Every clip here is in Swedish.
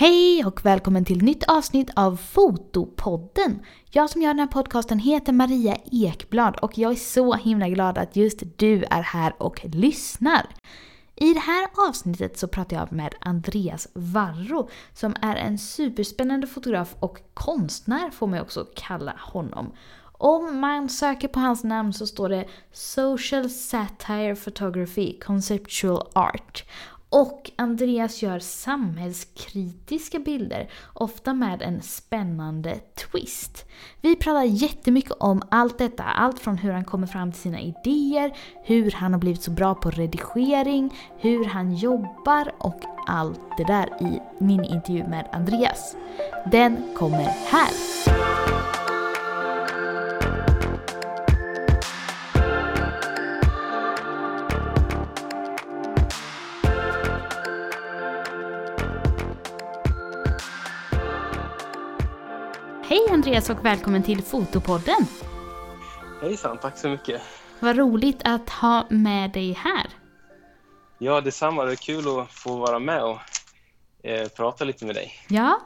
Hej och välkommen till nytt avsnitt av Fotopodden. Jag som gör den här podcasten heter Maria Ekblad och jag är så himla glad att just du är här och lyssnar. I det här avsnittet så pratar jag med Andreas Varro som är en superspännande fotograf och konstnär får man också kalla honom. Om man söker på hans namn så står det Social Satire Photography Conceptual Art. Och Andreas gör samhällskritiska bilder, ofta med en spännande twist. Vi pratar jättemycket om allt detta, allt från hur han kommer fram till sina idéer, hur han har blivit så bra på redigering, hur han jobbar och allt det där i min intervju med Andreas. Den kommer här! Andreas och välkommen till Fotopodden! Hejsan, tack så mycket. Vad roligt att ha med dig här. Ja, detsamma. Det är kul att få vara med och eh, prata lite med dig. Ja,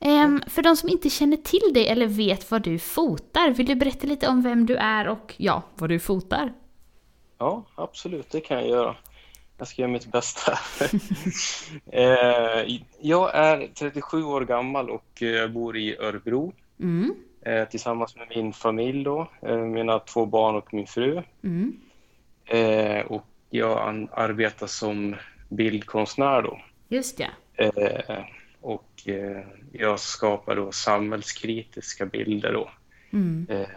ehm, för de som inte känner till dig eller vet vad du fotar, vill du berätta lite om vem du är och ja, vad du fotar? Ja, absolut, det kan jag göra. Jag ska göra mitt bästa. eh, jag är 37 år gammal och eh, bor i Örebro Mm, eh, tillsammans med min familj då, eh, mina två barn och min fru. mm, Eh, och jag arbetar som bildkonstnär då. just ja. Eh, och eh, jag skapar då samhällskritiska bilder då. Mm, Eh,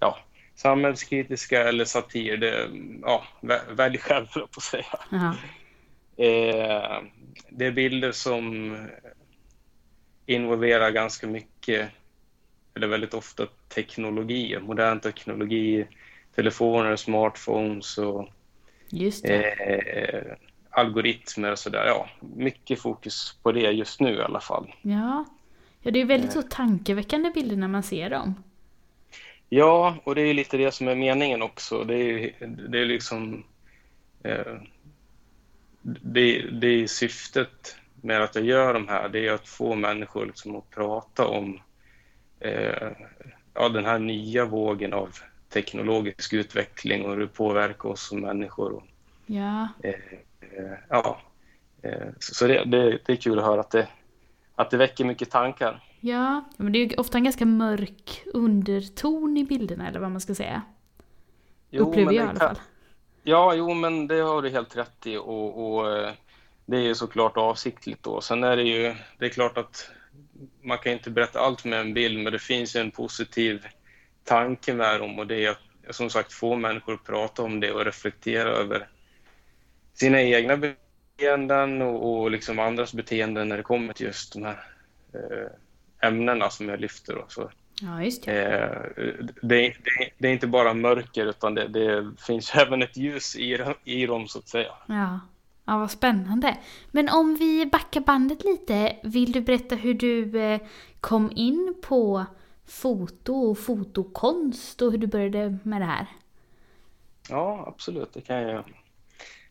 ja, samhällskritiska eller satir, det, ja, vä- välj själv på att säga. aha. Det är bilder som involverar ganska mycket, eller väldigt ofta teknologi, modern teknologi, telefoner, smartphones och eh, algoritmer och sådär. Ja, mycket fokus på det just nu i alla fall. Ja. ja, det är väldigt så tankeväckande bilder när man ser dem. Ja, och det är lite det som är meningen också. Det är, det är liksom... Eh, det, det är syftet med att jag gör de här, det är att få människor liksom att prata om eh, ja, den här nya vågen av teknologisk utveckling och hur det påverkar oss som människor. Och, Ja, eh, eh, ja, eh, så det, det, det är kul att höra att det, att det väcker mycket tankar. ja. Men det är ju ofta en ganska mörk underton i bilderna eller vad man ska säga. Upplever men jag i alla fall. Ja, jo, men det har du helt rätt i och, och eh, det är ju såklart avsiktligt då. Sen är det ju, det är klart att man kan inte berätta allt med en bild, men det finns en positiv tanke med dem och det är att som sagt få människor att prata om det och reflektera över sina egna beteenden och, och liksom andras beteenden när det kommer till just de här eh, ämnena som jag lyfter. Då. Så, Ja, just det. Eh, det, det, det är inte bara mörker utan det, det finns även ett ljus i, i dem så att säga. Ja ja, vad spännande. Men om vi backar bandet lite, vill du berätta hur du eh, kom in på foto och fotokonst och hur du började med det här? Ja, absolut, det kan jag göra.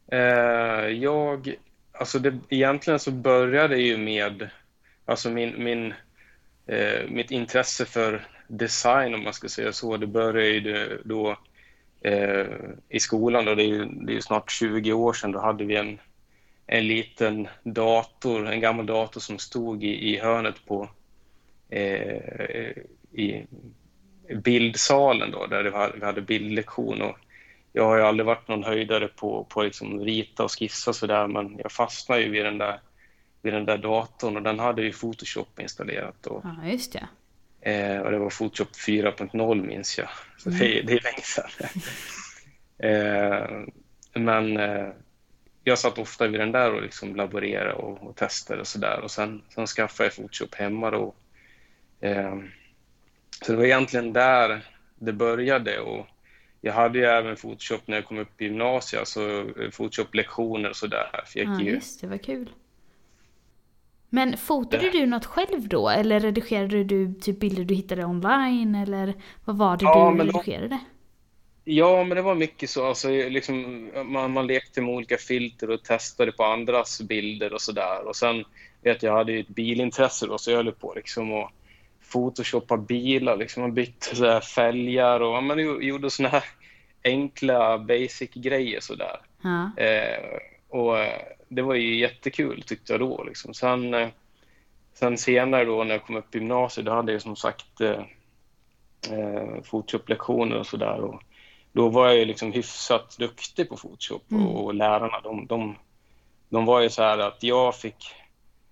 Eh, jag, alltså det, egentligen så började det ju med, alltså min, min, eh, mitt intresse för design om man ska säga så, det började ju då eh, i skolan då, det är ju, det är ju snart 20 år sedan, då hade vi en, en liten dator, en gammal dator som stod i, i hörnet på eh, i bildsalen då, där det var, vi hade bildlektion och jag har ju aldrig varit någon höjdare på, på liksom rita och skissa så där, men jag fastnade ju vid den, där, vid den där datorn och den hade ju Photoshop installerat. Och, Ja, just det eh, och det var Photoshop 4.0 minns jag, så det, det är länge sedan. eh, men eh, jag satt ofta vid den där och liksom laborerade och, och testade och sådär och sen, sen skaffade jag Photoshop hemma då. Eh, så det var egentligen där det började och jag hade ju även Photoshop när jag kom upp i gymnasiet, så Photoshop-lektioner och sådär. Ja, gick ju, just det, vad kul. Men fotade du något själv då? Eller redigerade du typ bilder du hittade online? Eller vad var det Ja, du men då- redigerade? Ja, men det var mycket så. Alltså, liksom, man, man lekte med olika filter och testade på andras bilder och sådär. Och sen vet jag, jag hade ju ett bilintresse då, så jag höll på liksom och photoshoppa bilar. Liksom. Man bytte så här fälgar och man gjorde såna här enkla basic-grejer sådär. Ja. Eh, och eh, det var ju jättekul tyckte jag då. Liksom. Sen, eh, sen senare då när jag kom upp i gymnasiet, då hade jag som sagt eh, eh Photoshop-lektioner och sådär. Då var jag ju liksom hyfsat duktig på Photoshop mm. och, och lärarna de, de, de var ju så här att jag fick,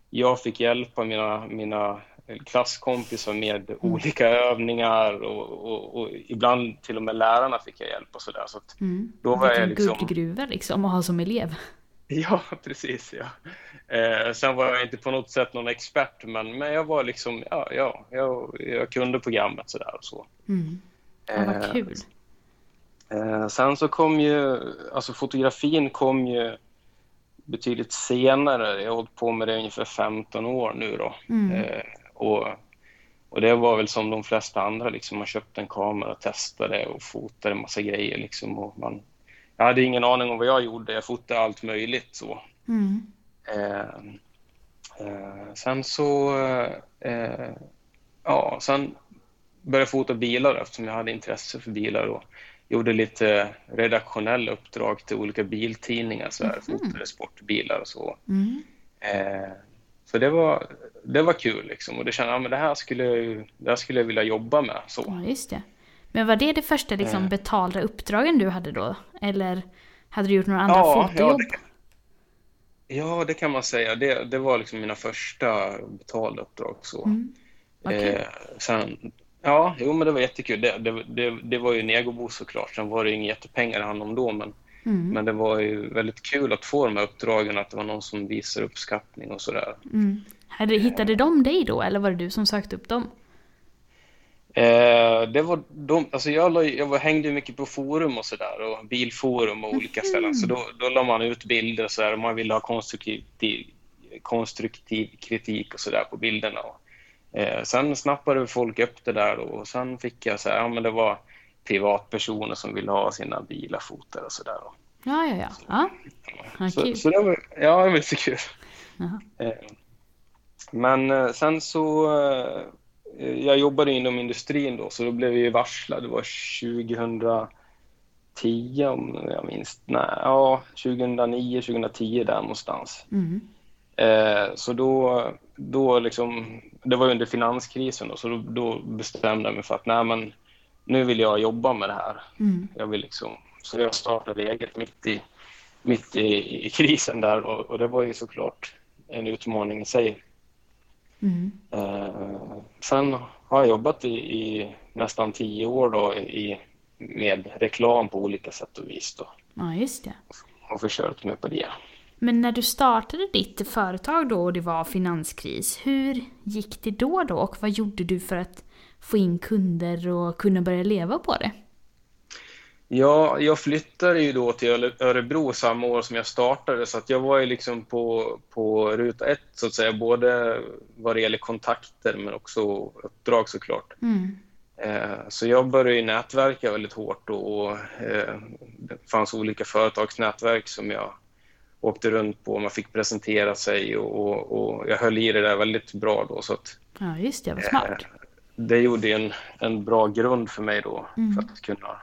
jag fick hjälpa mina, mina klasskompisar med mm. olika övningar och, och, och, ibland till och med lärarna fick jag hjälp och sådär. Så, så mm. då var jag liksom... guldgruva liksom att ha som elev. Ja, precis. Ja. Eh, sen var jag inte på något sätt någon expert, men, men jag var liksom, ja, ja jag, jag kunde programmet sådär och så. Mm. Ja, vad kul. Eh, sen så kom ju, alltså fotografin kom ju betydligt senare. Jag har hållit på med det ungefär 15 år nu då. Mm. Eh, och, och det var väl som de flesta andra, liksom. man köpte en kamera, testade och fotade en massa grejer. Liksom. Och man, jag hade ingen aning om vad jag gjorde, jag fotade allt möjligt. så. Mm. Eh, eh, sen så... Eh, ja, sen började jag fota bilar eftersom jag hade intresse för bilar. Och gjorde lite redaktionella uppdrag till olika biltidningar, så här, mm. fotade sportbilar och så. Mm. Eh, så det var, det var kul liksom. och det kände jag, ja, det här skulle jag, det här skulle jag vilja jobba med. Så. Ja, just det. Men var det det första liksom, betalda uppdragen du hade då? Eller hade du gjort några andra ja, fotojobb? Ja, det, ja, det kan man säga. Det, det var liksom mina första betalda uppdrag. Så. Mm. Okay. Eh, sen, ja, jo, men det var jättekul. Det, det, det, det var ju Negobo såklart. Sen var det inga jättepengar det handlade om då, men Mm. Men det var ju väldigt kul att få de här uppdragen, att det var någon som visar uppskattning och sådär. Mm. Hittade de dig då, eller var det du som sökte upp dem? Eh, det var de, alltså jag, jag var, hängde mycket på forum och sådär, och bilforum och olika mm. ställen. Så då, då la man ut bilder och sådär, och man ville ha konstruktiv, konstruktiv kritik och sådär på bilderna. Eh, sen snappade folk upp det där då, och sen fick jag så här, ja men det var privatpersoner som vill ha sina bilar fotade och sådär. Ja, ja, ja. ja. ja så, så det var, ja, det var så kul. Eh, men eh, sen så, eh, jag jobbade inom industrin då, så då blev vi varslade. Det var 2010 om jag minns. Nej, ja, 2009, 2010 där någonstans. Mm. Så då, då liksom, det var under finanskrisen då, så då, då bestämde jag mig för att nej men nu vill jag jobba med det här. Mm. Jag vill liksom, så jag startade eget mitt i, mitt i, i krisen där och, och, det var ju såklart en utmaning i sig. Mm. Eh, sen har jag jobbat i, i, nästan tio år då i, med reklam på olika sätt och vis. Då. Ja, just det. Och försörjt mig på det. Men när du startade ditt företag då och det var finanskris, hur gick det då då och vad gjorde du för att få in kunder och kunna börja leva på det? Ja, jag flyttade ju då till Örebro samma år som jag startade så att jag var ju liksom på, på ruta ett så att säga, både vad det gäller kontakter men också uppdrag såklart. Mm. Eh, så jag började ju nätverka väldigt hårt och eh, det fanns olika företagsnätverk som jag åkte runt på. Man fick presentera sig och, och, och jag höll i det där väldigt bra då. Så att, ja, just det. Vad smart. Eh, det gjorde en, en bra grund för mig då mm. för att kunna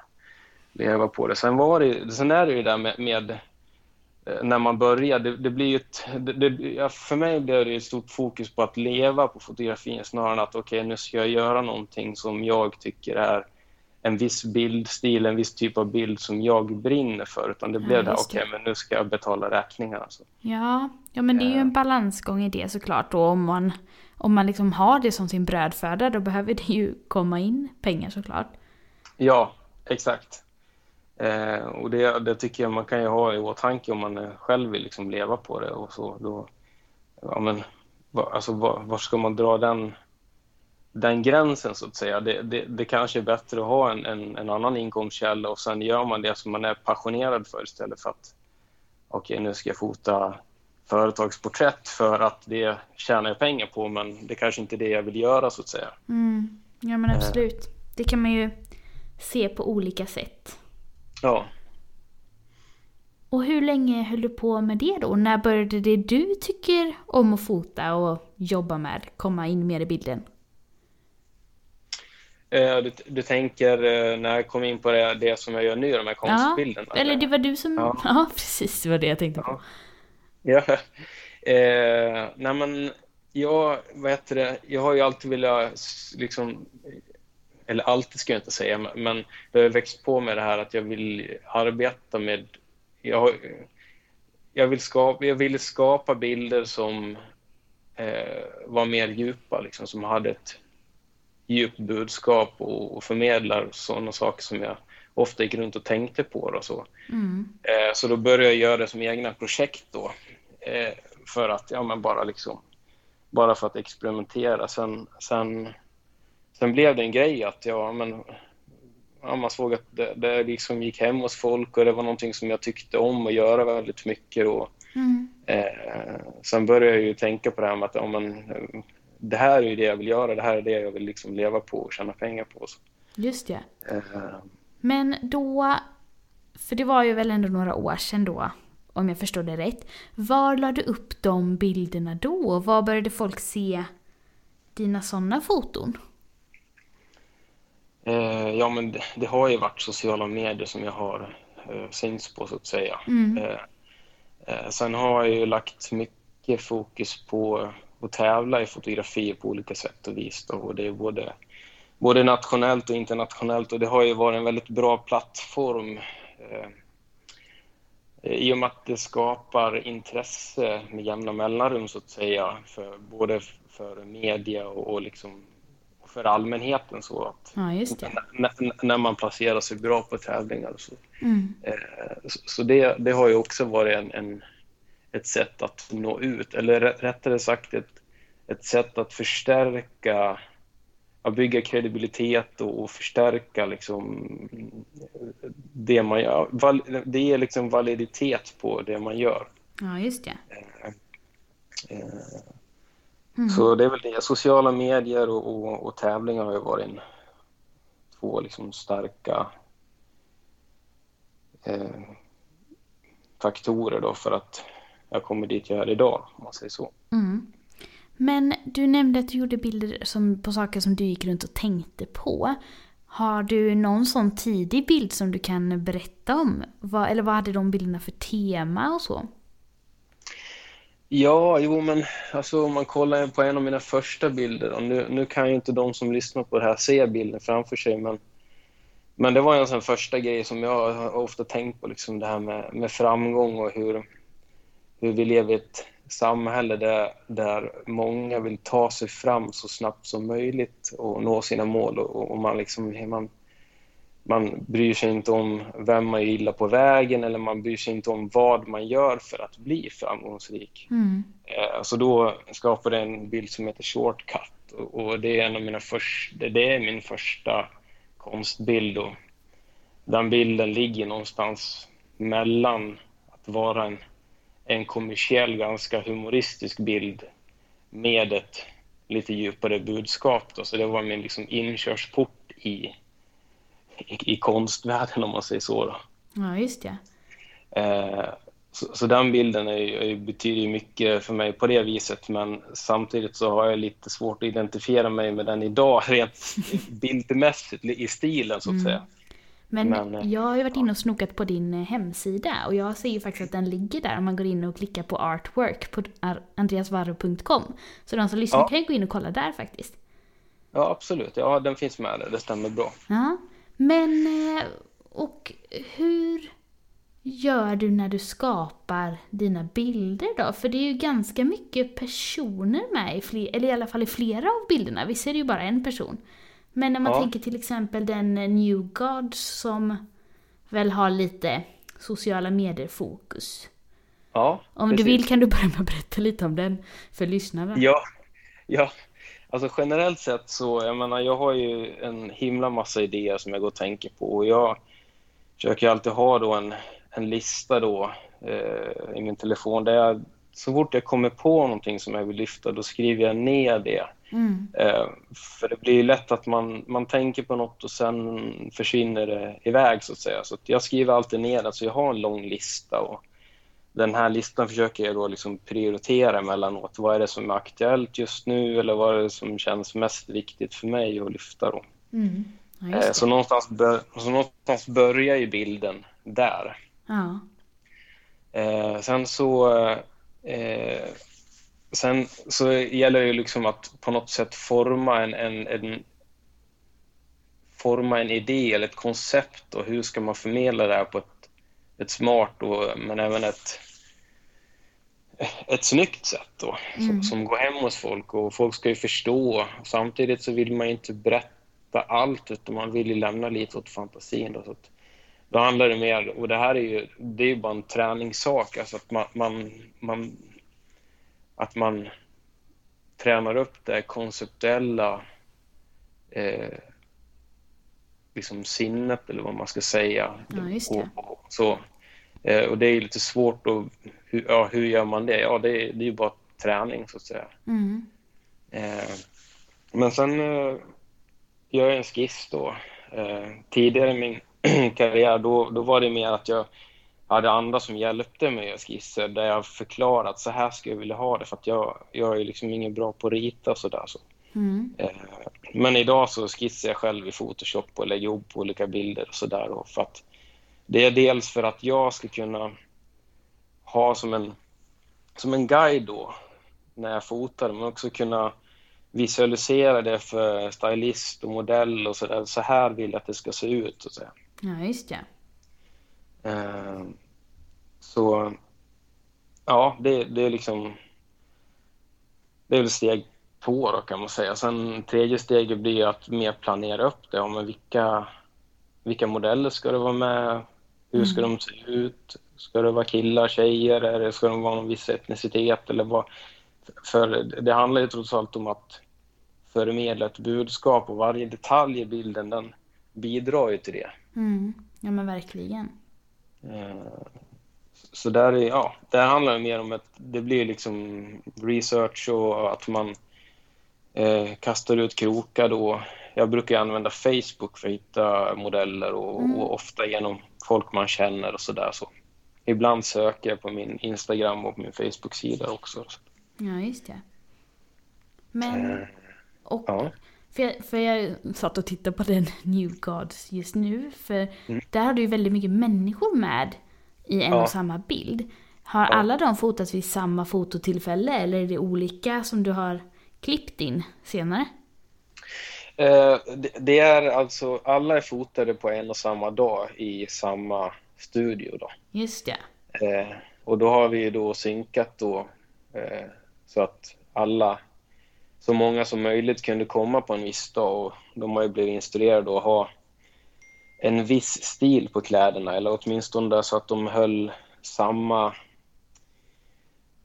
leva på det. Sen, var det, sen är det ju det där med, med eh, när man börjar, det, det blir ett, det, det, för mig blev det ett stort fokus på att leva på fotografin snarare än att okej, okay, nu ska jag göra någonting som jag tycker är en viss bildstil, en viss typ av bild som jag brinner för. Utan det blev ja, det, okej, okay, men nu ska jag betala räkningarna. Så. Ja, ja, men det är ju en eh. balansgång i det såklart. Och om man om man liksom har det som sin brödföda då behöver det ju komma in pengar såklart. Ja, exakt. Eh, och det, det, tycker jag man kan ju ha i åtanke om man själv vill liksom leva på det och så. Då, ja, men, va, alltså, var, var, ska man dra den, den gränsen så att säga? Det, det, det kanske är bättre att ha en, en, en, annan inkomstkälla och sen gör man det som man är passionerad för istället för att okej, okay, nu ska jag fota företagsporträtt för att det tjänar jag pengar på men det kanske inte är det jag vill göra så att säga. Mm. Ja men absolut. Det kan man ju se på olika sätt. Ja. Och hur länge höll du på med det då? När började det du tycker om att fota och jobba med komma in mer i bilden? Eh, du, du tänker eh, när jag kom in på det, det som jag gör nu, de här konstbilderna? Ja, eller det var du som... Ja, ja precis, det var det jag tänkte på. Ja. ja. Eh, nej men, jag, vad heter det, jag har ju alltid velat liksom eller alltid ska jag inte säga, men det har växt på med det här att jag vill arbeta med... Jag, jag, vill, skapa, jag vill skapa bilder som eh, var mer djupa, liksom, som hade ett djupt budskap och, och förmedlar sådana saker som jag ofta gick runt och tänkte på. Och så. Mm. Eh, så då började jag göra det som egna projekt då, eh, för att, ja men bara liksom, bara för att experimentera. Sen, sen Sen blev det en grej att ja, men, ja, man såg att det, det liksom gick hem hos folk och det var någonting som jag tyckte om att göra väldigt mycket. Och, mm. eh, sen började jag ju tänka på det här med att ja, men, det här är det jag vill göra, det här är det jag vill liksom leva på och tjäna pengar på. Så. Just det. Eh. Men då, för det var ju väl ändå några år sedan då, om jag förstår det rätt. Var la du upp de bilderna då? Var började folk se dina sådana foton? Eh, ja, men det, det, har ju varit sociala medier som jag har eh, synts på, så att säga. Mm. Eh, eh, sen har jag ju lagt mycket fokus på att tävla i fotografi på olika sätt och vis. Då, och det är både, både nationellt och internationellt och det har ju varit en väldigt bra plattform eh, i och med att det skapar intresse med jämna mellanrum, så att säga, för, både för media och, och liksom för allmänheten. Så att ja, när, när, man placerar sig bra på tävlingar. Så, mm. eh, så det, det, har ju också varit en, en, ett sätt att nå ut, eller rättare sagt ett, ett sätt att förstärka att bygga kredibilitet och, och förstärka liksom det man gör. Val, det ger liksom validitet på det man gör. Ja, just det. Eh, eh, Mm. Så det är väl det. Sociala medier och, och, och tävlingar har ju varit en, två liksom starka eh, faktorer då för att jag kommer dit jag är idag, om man säger så. Mm. Men du nämnde att du gjorde bilder som, på saker som du gick runt och tänkte på. Har du någon sån tidig bild som du kan berätta om? Vad, eller vad hade de bilderna för tema och så? Ja, jo men alltså om man kollar på en av mina första bilder, och nu, nu kan ju inte de som lyssnar på det här se bilden framför sig, men, men det var en sån första grej som jag har ofta tänkt på, liksom det här med, med framgång och hur, hur vi lever i ett samhälle där, där många vill ta sig fram så snabbt som möjligt och nå sina mål och, och man, liksom, man man bryr sig inte om vem man gillar på vägen eller man bryr sig inte om vad man gör för att bli framgångsrik. Mm. Eh, så då skapade jag en bild som heter Shortcut och det är en av mina första, det är min första konstbild och den bilden ligger någonstans mellan att vara en, en kommersiell, ganska humoristisk bild med ett lite djupare budskap. Då. Så det var min liksom inkörsport i i, i konstvärlden om man säger så. Då. Ja, just det. Eh, så, så, den bilden är, är, betyder mycket för mig på det viset men samtidigt så har jag lite svårt att identifiera mig med den idag rent bildmässigt i stilen så att mm. säga. Men, men, eh, jag har ju varit inne och snokat på din eh, hemsida och jag ser ju faktiskt att den ligger där om man går in och klickar på artwork på andreasvarro.com. Så de som lyssnar ja. kan ju gå in och kolla där faktiskt. Ja, absolut. Ja, den finns med där. Det stämmer bra. Ja. Men, eh, och hur gör du när du skapar dina bilder då? För det är ju ganska mycket personer med i fler, eller i alla fall i flera av bilderna. Visst är det ju bara en person. Men när man ja. tänker till exempel den New Gods som väl har lite sociala medier-fokus. Ja, Om precis. du vill kan du börja med att berätta lite om den för lyssnarna. Ja, ja. Alltså generellt sett så, jag menar, jag har ju en himla massa idéer som jag går och tänker på och jag försöker alltid ha då en, en lista då eh, i min telefon där jag, så fort jag kommer på någonting som jag vill lyfta, då skriver jag ner det Mm. Eh, för det blir ju lätt att man, man tänker på något och sen försvinner det iväg så att säga. Så att jag skriver alltid ner det, så jag har en lång lista och den här listan försöker jag då liksom prioritera emellanåt. Vad är det som är aktuellt just nu eller vad är det som känns mest viktigt för mig att lyfta då? Mm. Ja, Eh, så, någonstans så någonstans börjar ju bilden där. Ja. Eh, sen så eh, sen så gäller det ju liksom att på något sätt forma en, en, en forma en idé eller ett koncept och hur ska man förmedla det här på ett, ett smart och, men även ett, ett snyggt sätt då, som, som går hem hos folk och folk ska ju förstå. Samtidigt så vill man inte berätta allt utan man vill ju lämna lite åt fantasin. Då, så att, då handlar det mer, och det här är ju, det är ju bara en träningssak, alltså att man, man, man att man tränar upp det konceptuella eh, liksom sinnet eller vad man ska säga. Ja. Och, och, så. Eh, och det är lite svårt att, hur, ja, hur gör man det? Ja, det, är- det är ju bara träning så att säga. Mm. Eh, men sen eh, gör jag en skiss då. Eh, tidigare i min karriär då, då var det mer att jag hade andra som hjälpte mig att skisser där jag förklarat så här skulle jag vilja ha det för att jag, jag är liksom ingen bra på att rita sådär. Så. Mm. Eh, men idag så skissar jag själv i Photoshop och lägger ihop olika bilder och sådär. för att Det är dels för att jag ska kunna ha som en, som en guide då när jag fotar, men också kunna visualisera det för stylist och modell och sådär. Så här vill jag att det ska se ut. Och så. Ja, just det. Eh, så ja, det, det är liksom det är väl steg två då kan man säga. Sen tredje steget blir att mer planera upp det. Ja, men vilka, vilka modeller ska det vara med? Hur ska de se ut? Ska det vara killar, tjejer? Eller ska de vara någon viss etnicitet? Eller vad? För det handlar ju trots allt om att förmedla ett budskap och varje detalj i bilden den bidrar ju till det. Mm. Ja, men verkligen. Eh, Så där, är, ja, där handlar det mer om att det blir liksom research och att man eh, kastar ut krokar då. Jag brukar använda Facebook för att hitta modeller och, och ofta genom folk man känner och sådär. Så. Ibland söker jag på min Instagram och på min Facebook-sida också. Ja, just det. Men, Eh, och, Ja. för, jag, för jag satt och tittade på den New Gods just nu, för Mm. där har du ju väldigt mycket människor med i en Ja. och samma bild. Har Ja. alla de fotats vid samma fototillfälle eller är det olika som du har klippt in senare? Eh, det, är alltså, alla är fotade på en och samma dag i samma studio då. Just det. Eh, och då har vi ju då synkat då eh, så att alla, så många som möjligt kunde komma på en viss dag och de har ju blivit instruerade att ha en viss stil på kläderna eller åtminstone så att de höll samma,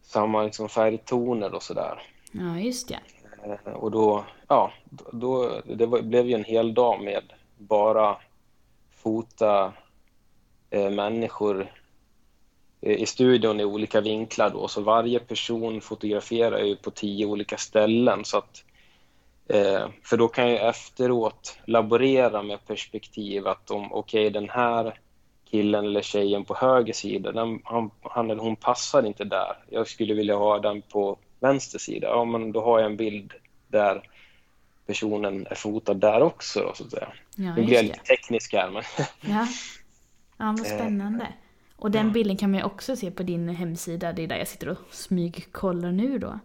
samma liksom färgtoner och sådär. Ja, just det. Eh, Och då, ja, då, det var, blev ju en hel dag med bara fota eh, människor eh, i studion i olika vinklar då, så varje person fotograferar ju på tio olika ställen så att eh, för då kan jag efteråt laborera med perspektiv att om, okej den här killen eller tjejen på höger sida, den, han, han eller hon passar inte där. Jag skulle vilja ha den på vänster sida. Ja, men då har jag en bild där personen är fotad där också. Då, så att säga. Ja, Nu blir jag lite teknisk här, men Ja, ja vad Eh, spännande. Och den bilden kan man ju också se på din hemsida, det är där jag sitter och smygkollar nu då. ja,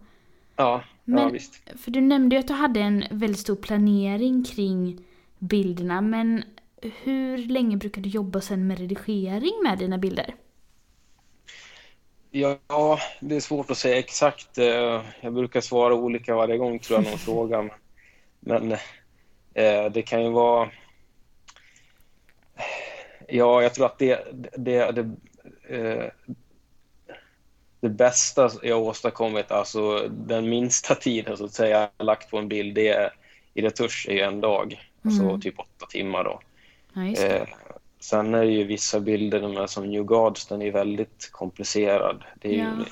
ja Men- visst. För du nämnde ju att du hade en väldigt stor planering kring bilderna, men hur länge brukar du jobba sen med redigering med dina bilder? Ja, det är svårt att säga exakt. Eh, Jag brukar svara olika varje gång tror jag någon frågar. Men eh, det kan ju vara... Ja, jag tror att det, det, det, eh, det bästa jag åstadkommit, alltså den minsta tiden så att säga lagt på en bild, det är i retusch är en dag. Alltså Mm. typ åtta timmar då. Ja. Eh, sen är det ju vissa bilder, de här som New Gods, den är väldigt komplicerad. Det är ju Ja.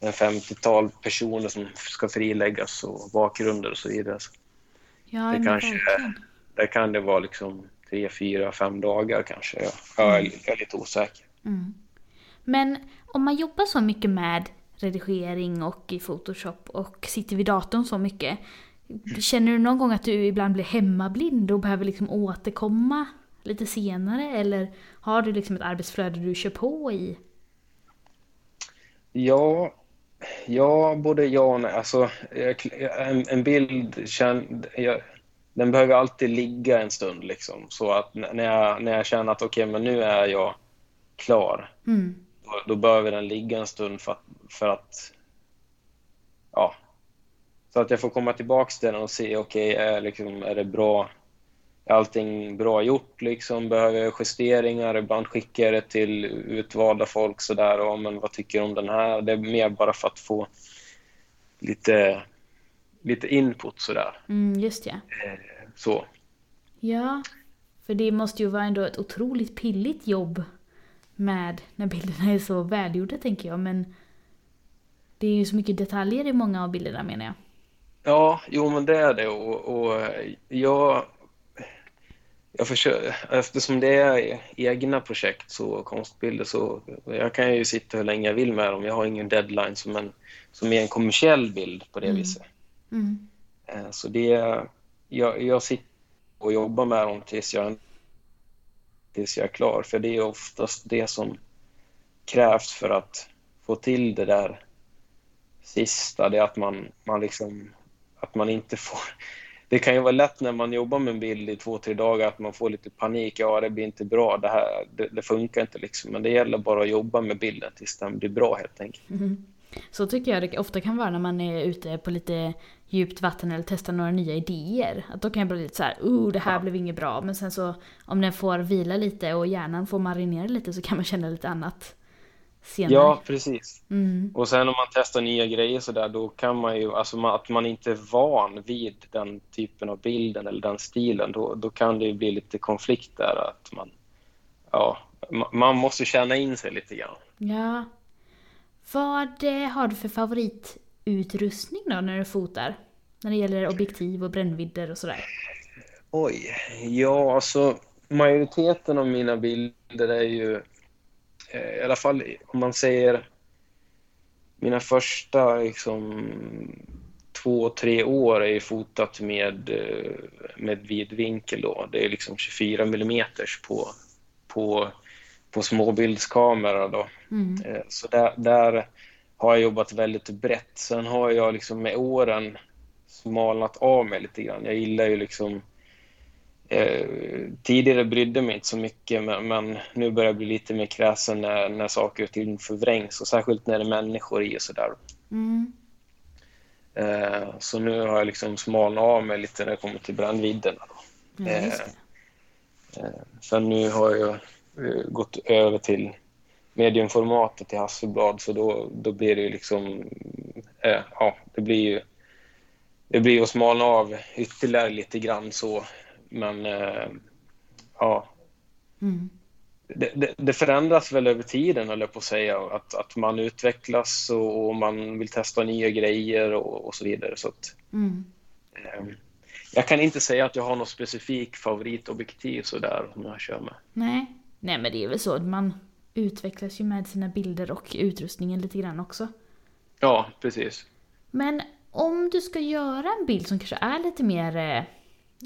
en 50-tal personer som ska friläggas och bakgrunder och så vidare. Ja, det kanske verkligen. där kan det vara liksom tre, fyra, fem dagar kanske. Jag, jag, är, jag är lite osäker. Mm. Men om man jobbar så mycket med redigering och i Photoshop och sitter vid datorn så mycket. Känner du någon gång att du ibland blir hemmablind och behöver liksom återkomma lite senare? Eller har du liksom ett arbetsflöde du kör på i? Ja, ja, både ja och nej. Alltså, en, en bild, känn, jag, den behöver alltid ligga en stund. Liksom, så att när jag, när jag känner att okej, men nu är jag klar, Mm. då, då behöver den ligga en stund för att, för att ja, så att jag får komma tillbaks till den och se, okej, är, liksom, är det bra? Är allting bra gjort liksom? Behöver justeringar? Ibland skickar det till utvalda folk sådär, och men vad tycker du om den här? Det är mer bara för att få lite, lite input sådär. Mm, just ja. Så. Ja, för det måste ju vara ändå ett otroligt pilligt jobb med när bilderna är så välgjorda tänker jag. Men det är ju så mycket detaljer i många av bilderna menar jag. Ja, jo men det är det och, och jag, jag försöker, eftersom det är egna projekt så konstbilder så jag kan ju sitta hur länge jag vill med dem. Jag har ingen deadline som, en, som är en kommersiell bild på det Mm. viset. Mm. Eh, Så det, jag, jag sitter och jobbar med dem tills jag, tills jag är klar, för det är oftast det som krävs för att få till det där sista, det är att man, man liksom, att man inte får... Det kan ju vara lätt när man jobbar med en bild i två, tre dagar att man får lite panik. Ja, det blir inte bra, det här, det, det funkar inte liksom. Men det gäller bara att jobba med bilden tills den blir bra helt enkelt. Mhm. Så tycker jag det ofta kan vara när man är ute på lite djupt vatten eller testar några nya idéer. Att då kan jag bli lite så här, oh det här blev inget bra. Men sen så om den får vila lite och hjärnan får marinera lite så kan man känna lite annat senare. Ja, precis. Mm. Och sen om man testar nya grejer så där, då kan man ju, alltså man, att man inte är van vid den typen av bilden eller den stilen, då, då kan det ju bli lite konflikt där att man, ja, ma- man måste känna in sig lite grann. Ja. Vad eh, har du för favoritutrustning då när du fotar? När det gäller objektiv och brännvidder och sådär. Oj, ja alltså majoriteten av mina bilder är ju, eh, i alla fall om man säger mina första liksom två, tre år är fotat med, eh, med vidvinkel då. Det är liksom 24 millimeters på, på, på småbildskamera då. Mm. Eh, Så där, där har jag jobbat väldigt brett. Sen har jag liksom med åren smalnat av mig lite grann. Jag gillar ju liksom eh, tidigare brydde mig inte så mycket men, men nu börjar jag bli lite mer kräsen när, när saker och ting förvrängs och särskilt när det är människor i och sådär. Mm. Eh, så nu har jag liksom smalnat av mig lite när det kommer till brännvidderna. Ja, det. Eh, sen nu har jag eh, gått över till mediumformatet till Hasselblad så då, då blir det ju liksom, eh, ja, det blir ju det blir att smalna av ytterligare lite grann så, men eh, ja, Mm. det, det, det förändras väl över tiden, eller på att säga, att, att man utvecklas och, och man vill testa nya grejer och, och så vidare. Så att, Mm. eh, jag kan inte säga att jag har något specifik favoritobjektiv sådär som jag kör med. Nej. Nej men det är väl så att man utvecklas ju med sina bilder och utrustningen lite grann också. Ja, precis. Men om du ska göra en bild som kanske är lite mer, eh,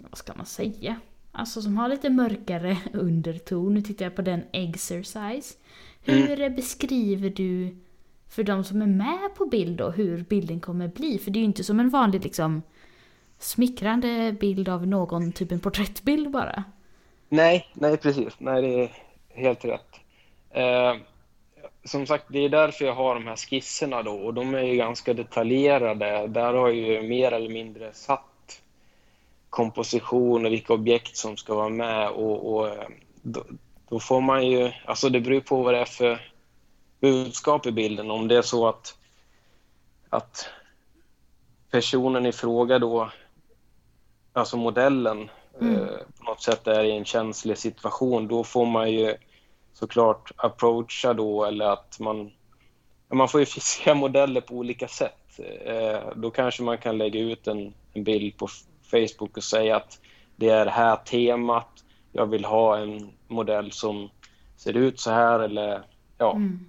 vad ska man säga? Alltså som har lite mörkare underton. Nu tittar jag på den Exercise. Hur eh, beskriver du för de som är med på bild då hur bilden kommer bli? För det är ju inte som en vanlig liksom smickrande bild av någon, typ en porträttbild bara. Nej, nej precis. Nej, det är helt rätt. Eh, som sagt, det är därför jag har de här skisserna då och de är ju ganska detaljerade. Där har jag ju mer eller mindre satt komposition och vilka objekt som ska vara med och, och eh, då, då får man ju, alltså det beror på vad det är för budskap i bilden. Om det är så att, att personen i fråga då, alltså modellen, Mm. eh, på något sätt är i en känslig situation, då får man ju såklart approacha då eller att man man får ju se modeller på olika sätt. Eh, då kanske man kan lägga ut en, en bild på Facebook och säga att det är det här temat. Jag vill ha en modell som ser ut så här eller ja. Mm.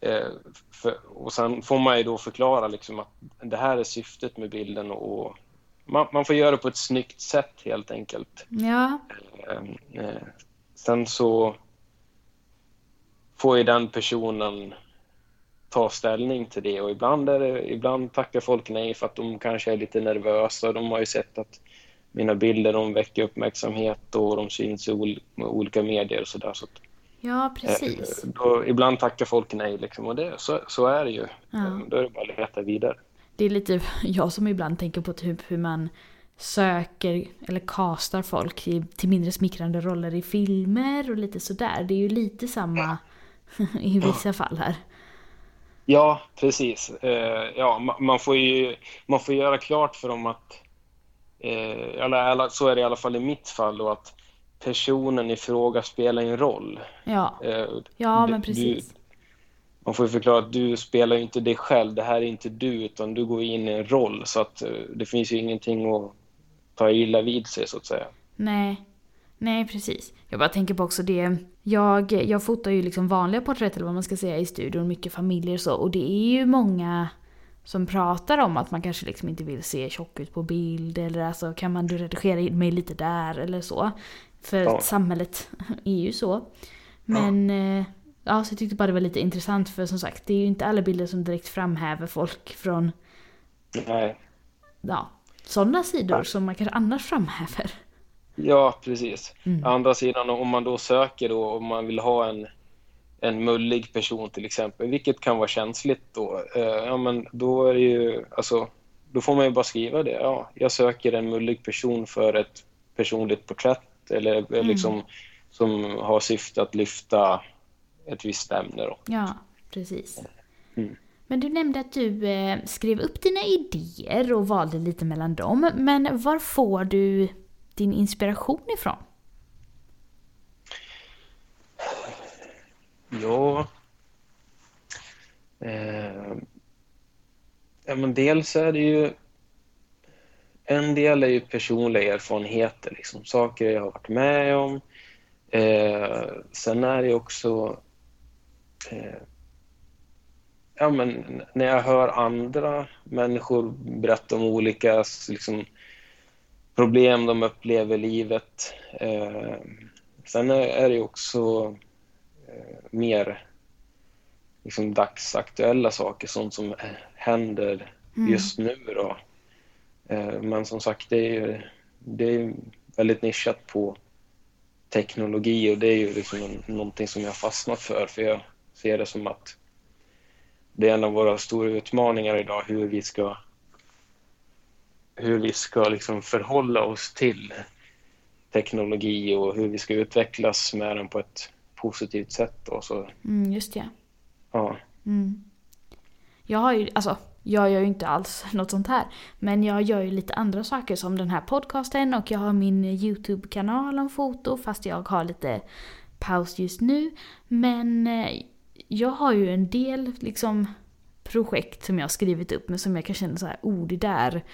Eh, för, och sen får man ju då förklara liksom att det här är syftet med bilden och man, man får göra det på ett snyggt sätt helt enkelt. Ja. Eh, eh, sen så får ju den personen ta ställning till det och ibland, är det, ibland tackar folk nej för att de kanske är lite nervösa. De har ju sett att mina bilder de väcker uppmärksamhet och de syns i ol olika medier och sådär. Så ja, precis. Eh, då, ibland tackar folk nej liksom, och det, så, så är det ju. Ja. Eh, då är det bara att leta vidare. Det är lite jag som ibland tänker på typ hur man söker eller castar folk till, till mindre smickrande roller i filmer och lite sådär. Det är ju lite samma i vissa fall här. Ja, precis. Eh, ja, man, får ju man får göra klart för dem att, eh, eller, så är det i alla fall i mitt fall då, att personen i fråga spelar en roll. Ja, eh, ja men precis. Du, man får ju förklara att du spelar ju inte dig själv, det här är inte du, utan du går in i en roll. Så att det finns ju ingenting att ta illa vid sig, så att säga. Nej, nej precis. Jag bara tänker på också det, jag, jag fotar ju liksom vanliga porträtt eller vad man ska säga i studion, mycket familjer och så. Och det är ju många som pratar om att man kanske liksom inte vill se tjock ut på bild eller alltså kan man redigera in mig lite där eller så. För ja. samhället är ju så. Men ja. Eh, ja, så jag tyckte bara det var lite intressant för som sagt det är ju inte alla bilder som direkt framhäver folk från Nej. Ja, sådana sidor ja. som man kanske annars framhäver. Ja, precis. Mm. Andra sidan, om man då söker då, om man vill ha en, en mullig person till exempel, vilket kan vara känsligt då, eh, ja men då är ju, alltså, då får man ju bara skriva det. Ja, jag söker en mullig person för ett personligt porträtt eller mm. liksom som har syfte att lyfta ett visst ämne då. Ja, precis. Mm. Men du nämnde att du eh, skrev upp dina idéer och valde lite mellan dem. Men var får du din inspiration ifrån? Ja... Eh, ja men dels är det ju... En del är ju personliga erfarenheter, liksom, saker jag har varit med om. Eh, sen är det också... Eh, ja, men när jag hör andra människor berätta om olika liksom, problem de upplever i livet. Eh, sen är det också eh, mer liksom dagsaktuella saker, sånt som händer mm. just nu. Då. Eh, men som sagt, det är, det är väldigt nischat på teknologi och det är ju liksom någonting som jag har fastnat för, för jag ser det som att det är en av våra stora utmaningar idag, hur vi ska hur vi ska liksom förhålla oss till teknologi och hur vi ska utvecklas med den på ett positivt sätt. Då, så. Mm, just det. Ja. Mm. Jag har ju, alltså, jag gör ju inte alls något sånt här. Men jag gör ju lite andra saker som den här podcasten och jag har min YouTube-kanal om foto fast jag har lite paus just nu. Men eh, jag har ju en del liksom projekt som jag har skrivit upp men som jag kan känna så här, oh det där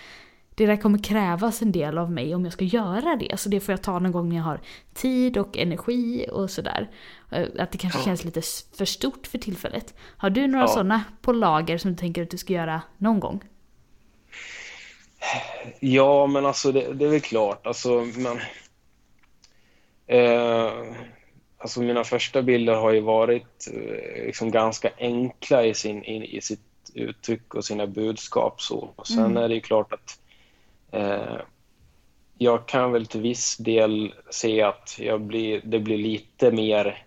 det där kommer krävas en del av mig om jag ska göra det. Så det får jag ta någon gång när jag har tid och energi och sådär. Eh, att det kanske ja. känns lite för stort för tillfället. Har du några ja. sådana på lager som du tänker att du ska göra någon gång? Ja, men alltså det, det är väl klart. Alltså, men, eh, alltså mina första bilder har ju varit eh, liksom ganska enkla i, sin, i, i sitt uttryck och sina budskap. Så. Och sen mm. är det ju klart att Eh, jag kan väl till viss del se att jag blir, det blir lite mer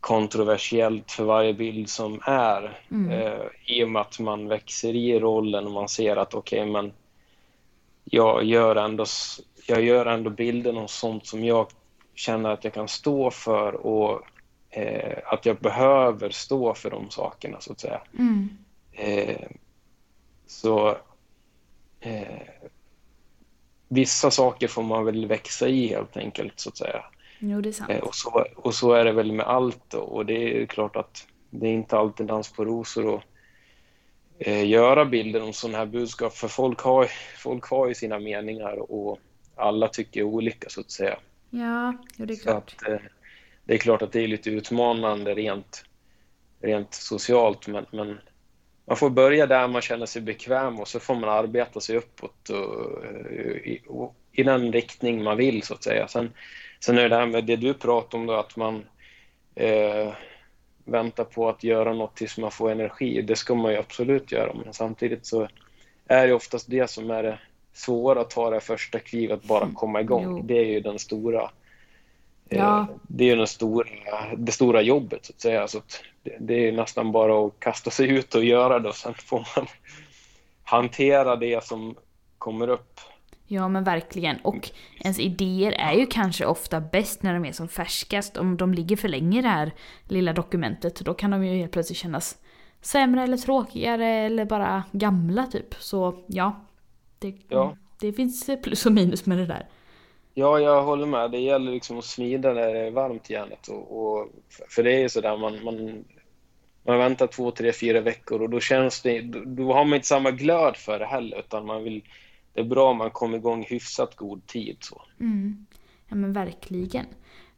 kontroversiellt för varje bild som är. Mm. Eh, I och med att man växer i rollen och man ser att okej, okay, men jag gör, ändå, jag gör ändå bilden och sånt som jag känner att jag kan stå för och eh, att jag behöver stå för de sakerna, så att säga. Mm. Eh, så eh, vissa saker får man väl växa i helt enkelt så att säga. Jo, det är sant. Eh, och, så, och så är det väl med allt då. och det är klart att det är inte alltid dans på rosor och eh, göra bilder om sådana här budskap. För folk har, folk har ju sina meningar och alla tycker olika så att säga. Ja, jo, det är klart. Att, eh, det är klart att det är lite utmanande rent, rent socialt men, men man får börja där man känner sig bekväm och så får man arbeta sig uppåt och, i, och, i den riktning man vill så att säga. Sen, sen är det det här med det du pratar om då att man eh, väntar på att göra något tills man får energi. Det ska man ju absolut göra men samtidigt så är det oftast det som är det svåra att ta det första klivet, bara mm. komma igång. Jo. Det är ju den stora eh, ja. Det är ju den stora, det stora jobbet så att säga. Så att det, det är nästan bara att kasta sig ut och göra det och sen får man hantera det som kommer upp. Ja men verkligen. Och ens idéer är ju kanske ofta bäst när de är som färskast. Om de ligger för länge i det här lilla dokumentet då kan de ju helt plötsligt kännas sämre eller tråkigare eller bara gamla typ. Så ja, det, ja. det finns plus och minus med det där. Ja, jag håller med. Det gäller liksom att smida när det är varmt järnet. Och, och, för det är ju sådär, man, man, man väntar två, tre, fyra veckor och då känns det, då har man inte samma glöd för det heller utan man vill, det är bra om man kommer igång i hyfsat god tid. Så. Mm. Ja men verkligen.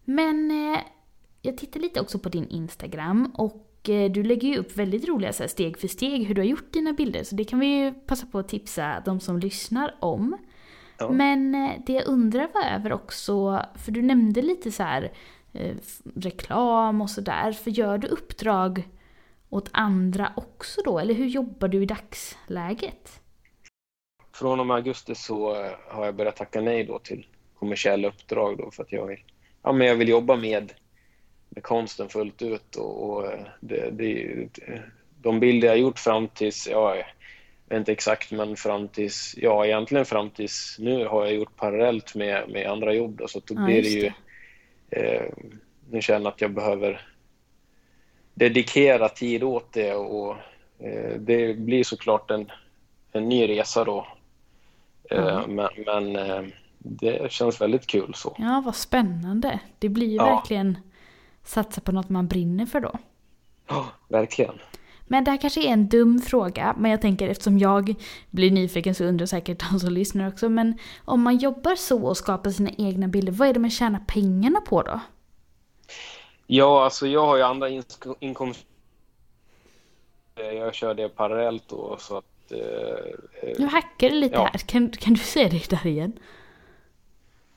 Men eh, jag tittar lite också på din Instagram och Eh, du lägger ju upp väldigt roliga så här, steg för steg hur du har gjort dina bilder. Så det kan vi ju passa på att tipsa de som lyssnar om. Ja. Men eh, det jag undrar var över också, för du nämnde lite så här eh, reklam och sådär. För gör du uppdrag åt andra också då? Eller hur jobbar du i dagsläget? Från och med augusti så har jag börjat tacka nej då till kommersiella uppdrag då för att jag, ja, men jag vill jobba med med konsten fullt ut. Och, och eh, det, det, de bilder jag gjort fram tills, ja, inte exakt, men fram tills, ja egentligen fram tills nu har jag gjort parallellt med, med andra jobb. Då, så då ja, blir det ju, eh, nu känner att jag behöver dedikera tid åt det och eh, det blir såklart en, en ny resa då. Eh, mm. Men, men eh, det känns väldigt kul så. Ja, vad spännande. Det blir ju ja. verkligen satsa på något man brinner för då. Ja, verkligen. Men det här kanske är en dum fråga, men jag tänker eftersom jag blir nyfiken så undrar säkert de som lyssnar också. Men om man jobbar så och skapar sina egna bilder, vad är det man tjänar pengarna på då? Ja, alltså jag har ju andra inkomster. Jag kör det parallellt då så att... Eh, nu hackar det lite ja. här, kan, kan du säga det där igen?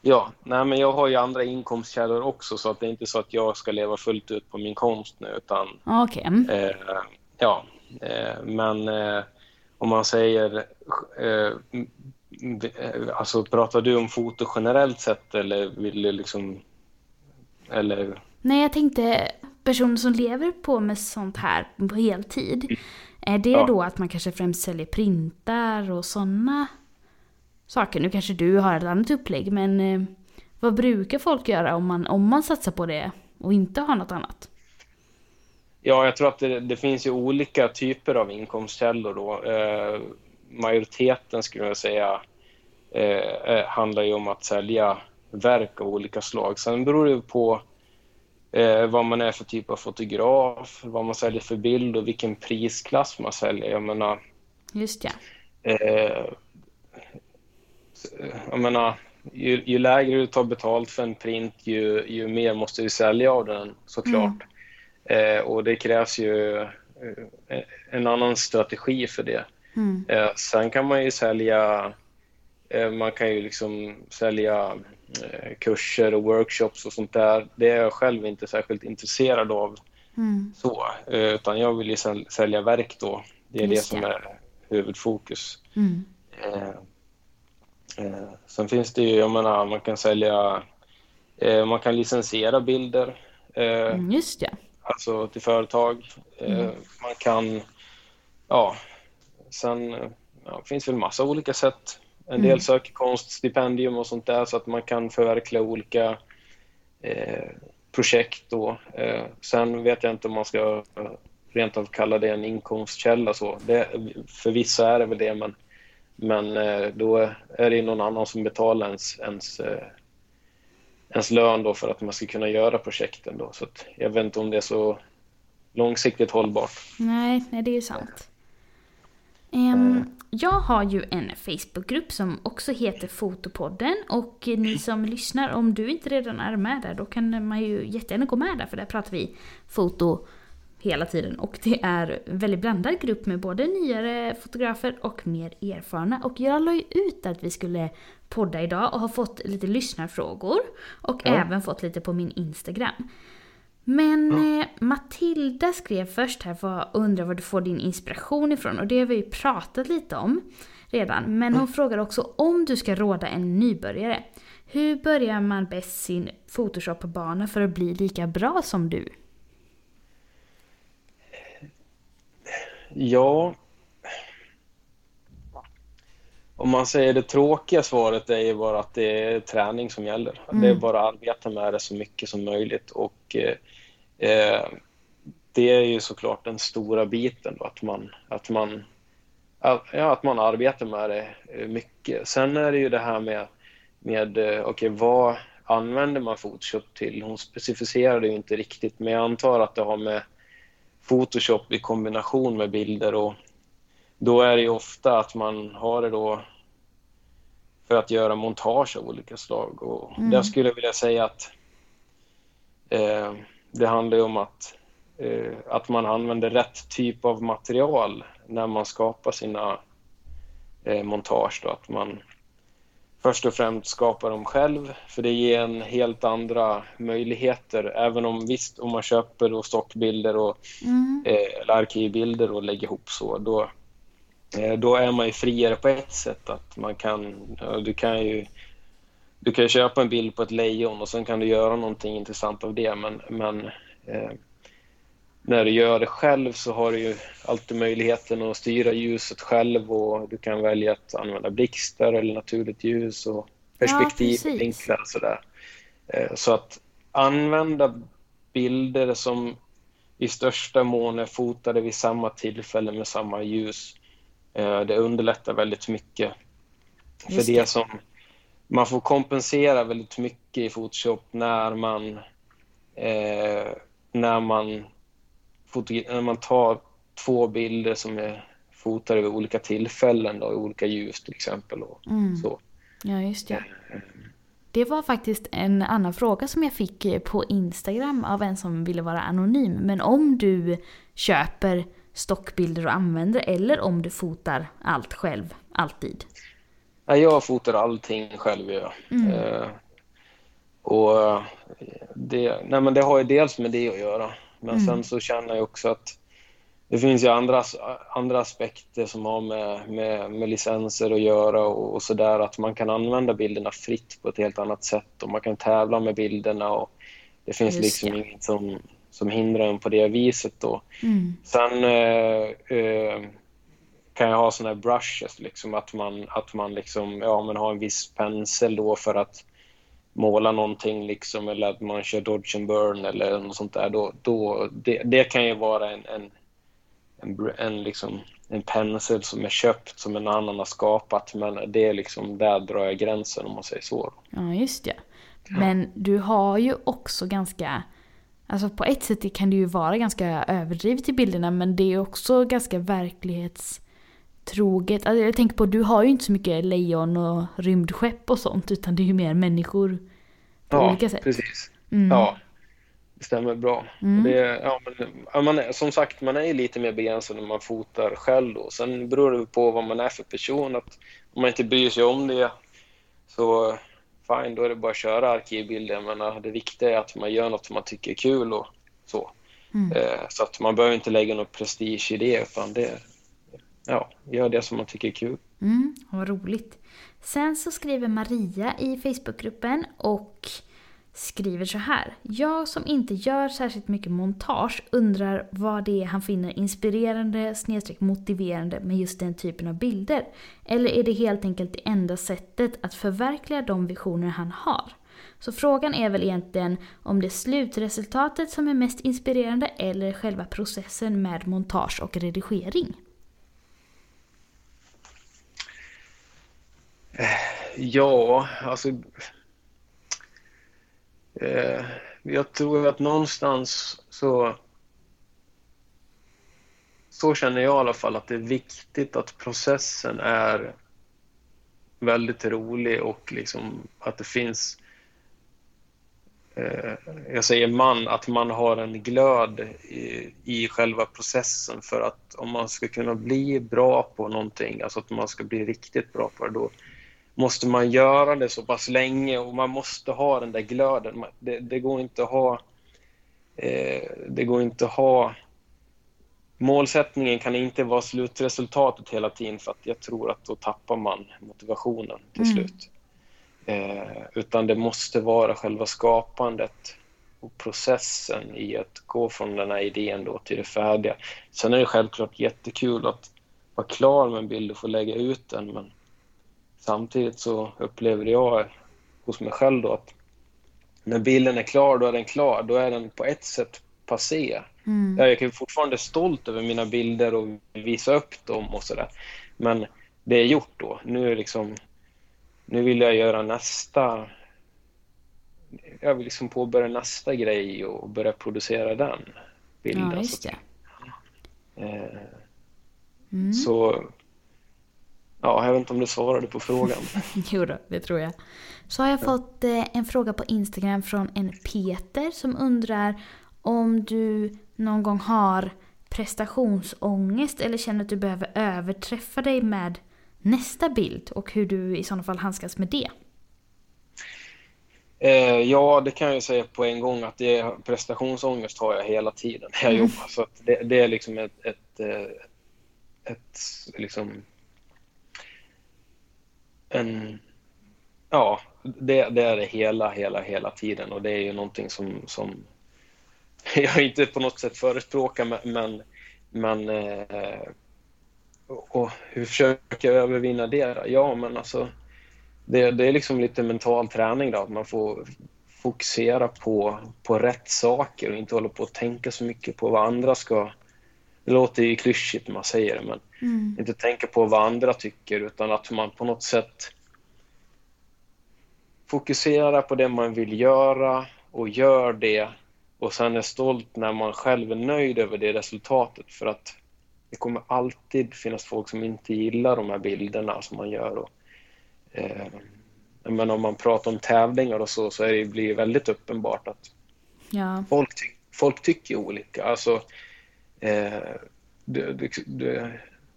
Ja, nej men jag har ju andra inkomstkällor också så att det är inte så att jag ska leva fullt ut på min konst nu utan... Okej. Okay. Eh, ja, eh, men eh, om man säger... Eh, alltså pratar du om foto generellt sett eller vill du liksom... Eller? Nej, jag tänkte personer som lever på med sånt här på heltid. Är det ja. då att man kanske främst säljer printar och sådana saker. Nu kanske du har ett annat upplägg men vad brukar folk göra om man, om man satsar på det och inte har något annat? Ja, jag tror att det, det finns ju olika typer av inkomstkällor då. Eh, majoriteten skulle jag säga eh, eh, handlar ju om att sälja verk av olika slag. Sen beror det på eh, vad man är för typ av fotograf, vad man säljer för bild och vilken prisklass man säljer. Jag menar, Just ja. Eh, jag menar, ju, ju, lägre du tar betalt för en print, ju, ju mer måste du sälja av den såklart. Mm. Eh, och det krävs ju eh, en annan strategi för det. Mm. Eh, sen kan man ju sälja, eh, man kan ju liksom sälja eh, kurser och workshops och sånt där. Det är jag själv inte särskilt intresserad av. Mm. så, eh, utan jag vill ju sälja verk då. Det är Just det som är huvudfokus. Mm. Sen finns det ju, jag menar, man kan sälja, man kan licensiera bilder. Mm, just det. Alltså till företag. Mm. Man kan, ja, sen ja, finns väl massa olika sätt. En del mm. söker konststipendium och sånt där så att man kan förverkliga olika eh, projekt då. Eh, sen vet jag inte om man ska rent av kalla det en inkomstkälla så. Det, för vissa är det väl det men men eh, då är det någon annan som betalar ens, ens, eh, ens lön då för att man ska kunna göra projekten. Då. Så jag vet inte om det är så långsiktigt hållbart. Nej, nej det är ju sant. Um, jag har ju en Facebookgrupp som också heter Fotopodden och ni som lyssnar, om du inte redan är med där, då kan man ju jättegärna gå med där för där pratar vi foto hela tiden. Och det är en väldigt blandad grupp med både nyare fotografer och mer erfarna. Och jag la ju ut att vi skulle podda idag och har fått lite lyssnarfrågor. Och ja. även fått lite på min Instagram. Men ja. eh, Matilda skrev först här och undrar var du får din inspiration ifrån och det har vi ju pratat lite om redan. Men hon mm. frågar också om du ska råda en nybörjare. Hur börjar man bäst sin Photoshop-bana för att bli lika bra som du? Ja, om man säger det tråkiga svaret är ju bara att det är träning som gäller. Mm. Det är bara att arbeta med det så mycket som möjligt och eh, eh, det är ju såklart den stora biten då, att man, att man, ja, att man arbetar med det eh, mycket. Sen är det ju det här med, med eh, okay, vad använder man Photoshop till? Hon specificerade ju inte riktigt, men jag antar att det har med Photoshop i kombination med bilder och då är det ofta att man har det då för att göra montage av olika slag. Och mm. Där skulle jag vilja säga att eh, det handlar ju om att, eh, att man använder rätt typ av material när man skapar sina eh, montage. Då. Att man först och främst skapar dem själv, för det ger en helt andra möjligheter. Även om visst, om man köper då stockbilder och, mm. eh, eller arkivbilder och lägger ihop så, då då är man ju friare på ett sätt. att man kan, Du kan ju du kan köpa en bild på ett lejon och sen kan du göra någonting intressant av det. Men, men eh, när du gör det själv så har du ju alltid möjligheten att styra ljuset själv och du kan välja att använda blixtar eller naturligt ljus och perspektiv ja, och sådär. Eh, så att använda bilder som i största mån är fotade vid samma tillfälle med samma ljus Eh, det underlättar väldigt mycket. För det. det som man får kompensera väldigt mycket i Photoshop när man eh, när man när man tar två bilder som är fotade vid olika tillfällen då, i olika ljus till exempel. Och mm. så. Ja, just det. Eh, det var faktiskt en annan fråga som jag fick på Instagram av en som ville vara anonym. Men om du köper stockbilder och använder eller om du fotar allt själv, alltid? Jag fotar allting själv. Ja. Mm. Eh, och det, nej men det har ju dels med det att göra. Men mm. sen så känner jag också att det finns ju andra, andra aspekter som har med, med, med licenser att göra och, och sådär. Att man kan använda bilderna fritt på ett helt annat sätt och man kan tävla med bilderna. och Det finns Just liksom ja. inget som, som hindrar en på det viset. Då. Mm. Sen eh, eh, kan jag ha såna här brushes, liksom, att man, att man liksom, ja, men har en viss pensel då för att måla någonting liksom, eller att man kör dodge and burn eller något sånt där. Då, då, det, det kan ju vara en, en, en, en, liksom, en pensel som är köpt som en annan har skapat men det är liksom, där drar jag gränsen om man säger så. Ja, just det. Men du har ju också ganska Alltså på ett sätt kan det ju vara ganska överdrivet i bilderna men det är också ganska verklighetstroget. Alltså jag tänker på, du har ju inte så mycket lejon och rymdskepp och sånt utan det är ju mer människor på ja, olika sätt. Precis. Mm. Ja, det stämmer bra. Mm. Det, ja, men, man är, som sagt, man är lite mer begränsad när man fotar själv då. Sen beror det på vad man är för person. Att om man inte bryr sig om det så fine, då är det bara att köra arkivbilder. Jag menar, det viktiga är att man gör något som man tycker är kul och så. Mm. Eh, så att man behöver inte lägga någon prestige i det, utan det, ja, gör det som man tycker är kul. Mm, vad roligt. Sen så skriver Maria i Facebookgruppen och skriver så här. Jag som inte gör särskilt mycket montage undrar vad det är han finner inspirerande snedstreck motiverande med just den typen av bilder. Eller är det helt enkelt det enda sättet att förverkliga de visioner han har? Så frågan är väl egentligen om det är slutresultatet som är mest inspirerande eller själva processen med montage och redigering? Ja, alltså Eh, jag tror att någonstans så så känner jag i alla fall att det är viktigt att processen är väldigt rolig och liksom att det finns eh, jag säger man, att man har en glöd i, i själva processen för att om man ska kunna bli bra på någonting, alltså att man ska bli riktigt bra på det, då måste man göra det så pass länge och man måste ha den där glöden. Det, det går inte att ha eh, det går inte att ha Målsättningen kan inte vara slutresultatet hela tiden för att jag tror att då tappar man motivationen till mm. slut. Eh, utan det måste vara själva skapandet och processen i att gå från den här idén då till det färdiga. Sen är det självklart jättekul att vara klar med en bild och få lägga ut den men samtidigt så upplever jag hos mig själv då att när bilden är klar, då är den klar. Då är den på ett sätt passé. Mm. Jag är fortfarande stolt över mina bilder och visa upp dem och sådär. Men det är gjort då. Nu, är liksom, nu vill jag göra nästa... Jag vill liksom påbörja nästa grej och börja producera den bilden. Ja, just det. Eh, mm. Så... Ja, jag vet inte om du svarade på frågan. jo då, det tror jag. Så har jag fått eh, en fråga på Instagram från en Peter som undrar om du någon gång har prestationsångest eller känner att du behöver överträffa dig med nästa bild och hur du i sådana fall handskas med det? Eh, ja, det kan jag säga på en gång att det är, prestationsångest har jag hela tiden när jag mm. jobbar. Så det, det, är liksom ett, ett, eh, ett, liksom en, ja, det, det, är det hela, hela, hela tiden och det är ju någonting som, som jag inte på något sätt förespråkar men, men eh, och hur försöker jag övervinna det? Ja, men alltså det, det är liksom lite mental träning då, att man får fokusera på, på rätt saker och inte hålla på att tänka så mycket på vad andra ska... Det låter ju klyschigt när man säger det, men mm. inte tänka på vad andra tycker utan att man på något sätt fokuserar på det man vill göra och gör det och sen är stolt när man själv är nöjd över det resultatet för att det kommer alltid finnas folk som inte gillar de här bilderna som man gör. Och, eh, men om man pratar om tävlingar och så, så är det, blir det väldigt uppenbart att ja. folk, ty folk tycker olika. Alltså, du, du, du,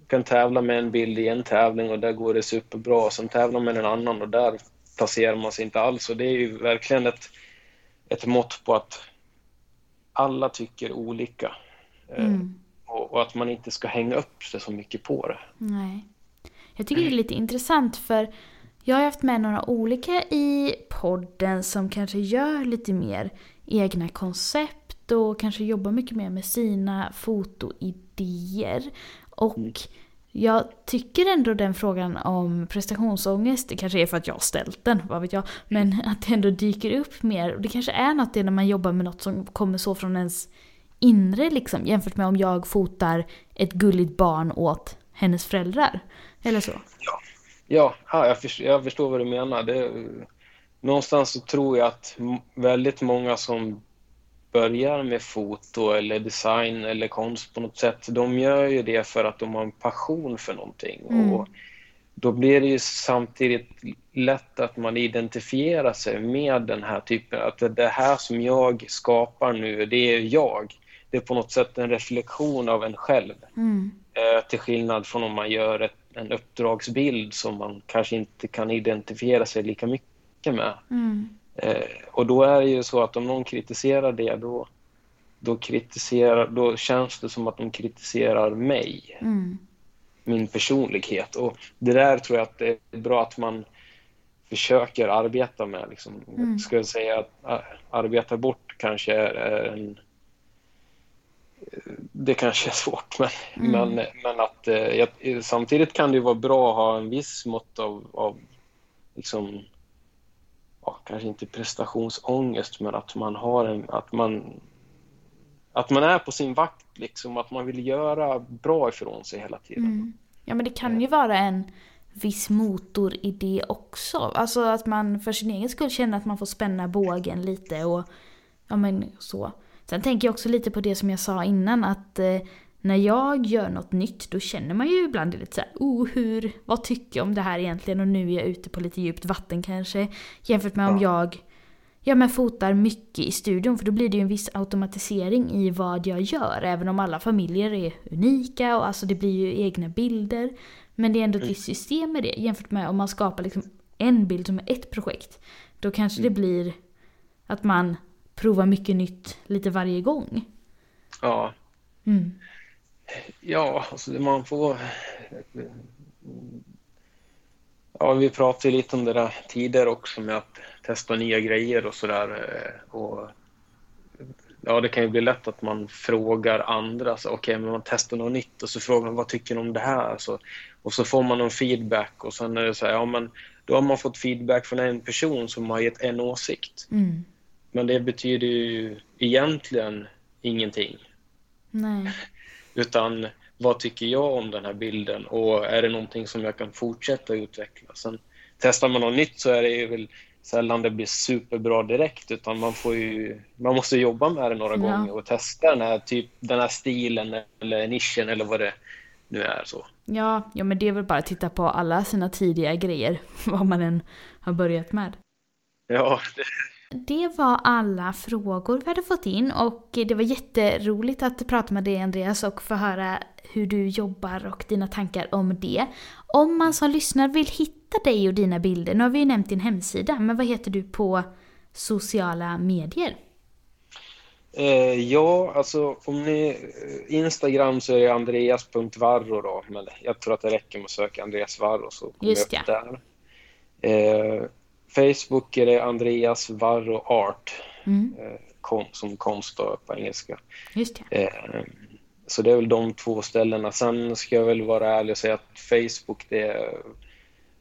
kan tävla med en bild i en tävling och där går det superbra. Sen tävlar med en annan och där placerar man sig inte alls. Och det är ju verkligen ett, ett mått på att alla tycker olika. Eh, mm. Och, och, att man inte ska hänga upp sig så mycket på det. Nej. Jag tycker det är lite intressant för jag har haft med några olika i podden som kanske gör lite mer egna koncept och kanske jobbar mycket mer med sina fotoidéer. Och mm. Jag tycker ändå den frågan om prestationsångest, det kanske är för att jag har ställt den, vad vet jag, men att det ändå dyker upp mer. Och det kanske är något det när man jobbar med något som kommer så från ens inre liksom, jämfört med om jag fotar ett gulligt barn åt hennes föräldrar. Eller så. Ja, ja, jag, förstår, jag förstår vad du menar. Det, någonstans så tror jag att väldigt många som börjar med foto eller design eller konst på något sätt, de gör ju det för att de har en passion för någonting. Mm. Och då blir det ju samtidigt lätt att man identifierar sig med den här typen, att det här som jag skapar nu, det är jag. Det är på något sätt en reflektion av en själv. Mm. Eh, till skillnad från om man gör ett, en uppdragsbild som man kanske inte kan identifiera sig lika mycket med. Mm. Eh, och då är det ju så att om någon kritiserar det då, då, kritiserar, då känns det som att de kritiserar mig. Mm. Min personlighet. Och det där tror jag att det är bra att man försöker arbeta med. Liksom. Mm. Ska jag säga att arbeta bort kanske är en... Det kanske är svårt, men, mm. men, men att eh, samtidigt kan det vara bra att ha en viss mått av, av liksom, ja, kanske inte prestationsångest, men att man har en, att man, att man är på sin vakt liksom, att man vill göra bra ifrån sig hela tiden. Mm. Ja, men det kan ju vara en viss motor i det också. Alltså att man för sin egen skull känner att man får spänna bågen lite och ja men så. Sen tänker jag också lite på det som jag sa innan att eh, när jag gör något nytt då känner man ju ibland lite såhär, oh hur, vad tycker jag om det här egentligen och nu är jag ute på lite djupt vatten kanske. Jämfört med om jag ja, men fotar mycket i studion för då blir det ju en viss automatisering i vad jag gör. Även om alla familjer är unika och alltså det blir ju egna bilder. Men det är ändå ett visst system med det jämfört med om man skapar liksom en bild som är ett projekt. Då kanske det blir att man provar mycket nytt lite varje gång. Ja. Mm. Ja, alltså man får... Ja, vi pratade lite om det där tidigare också med att testa nya grejer och sådär. Och ja, det kan ju bli lätt att man frågar andra. Okej, okay, men man testar något nytt och så frågar man vad tycker ni om det här? Så, och så får man någon feedback och sen är det så här, ja men då har man fått feedback från en person som har gett en åsikt. Mm. Men det betyder ju egentligen ingenting. Nej. Utan vad tycker jag om den här bilden och är det någonting som jag kan fortsätta utveckla? Sen testar man något nytt så är det ju väl sällan det blir superbra direkt utan man får ju, man måste jobba med det några ja. gånger och testa den här, typ, den här stilen eller nischen eller vad det nu är så. Ja, ja men det är väl bara att titta på alla sina tidiga grejer, vad man än har börjat med. Ja, det... Det var alla frågor vi hade fått in och det var jätteroligt att prata med dig Andreas och få höra hur du jobbar och dina tankar om det. Om man som lyssnar vill hitta dig och dina bilder, nu har vi ju nämnt din hemsida, men vad heter du på sociala medier? Eh, ja, alltså om ni... Eh, Instagram så är det andreas.varro då, men jag tror att det räcker med att söka Andreas Varro så kommer Just upp där. Eh, Facebook är det Andreas Varro Art, mm. eh, kom, som konst på engelska. Just det. Eh, så det är väl de två ställena. Sen ska jag väl vara ärlig och säga att Facebook, det är,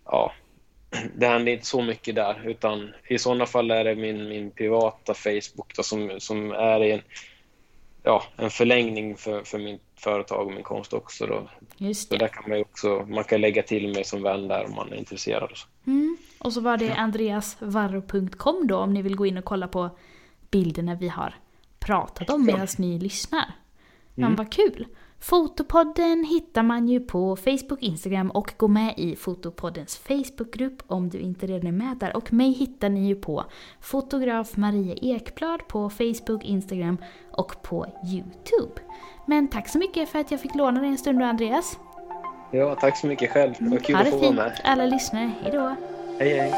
ja, det händer inte så mycket där utan i sådana fall är det min, min privata Facebook då, som, som är en, ja, en förlängning för, för mitt företag och min konst också. Då. Just det. Så där kan man också, man kan lägga till mig som vän där om man är intresserad. Mm. Och så var det andreasvarro.com då om ni vill gå in och kolla på bilderna vi har pratat om medan ni lyssnar. Men mm. vad kul! Fotopodden hittar man ju på Facebook, Instagram och gå med i Fotopoddens Facebookgrupp om du inte redan är med där. Och mig hittar ni ju på fotograf Maria Ekblad på Facebook, Instagram och på Youtube. Men tack så mycket för att jag fick låna dig en stund då Andreas. Ja, tack så mycket själv. Det var kul ha att få vara med. Det fint alla lyssnare. Hejdå! Hej hej!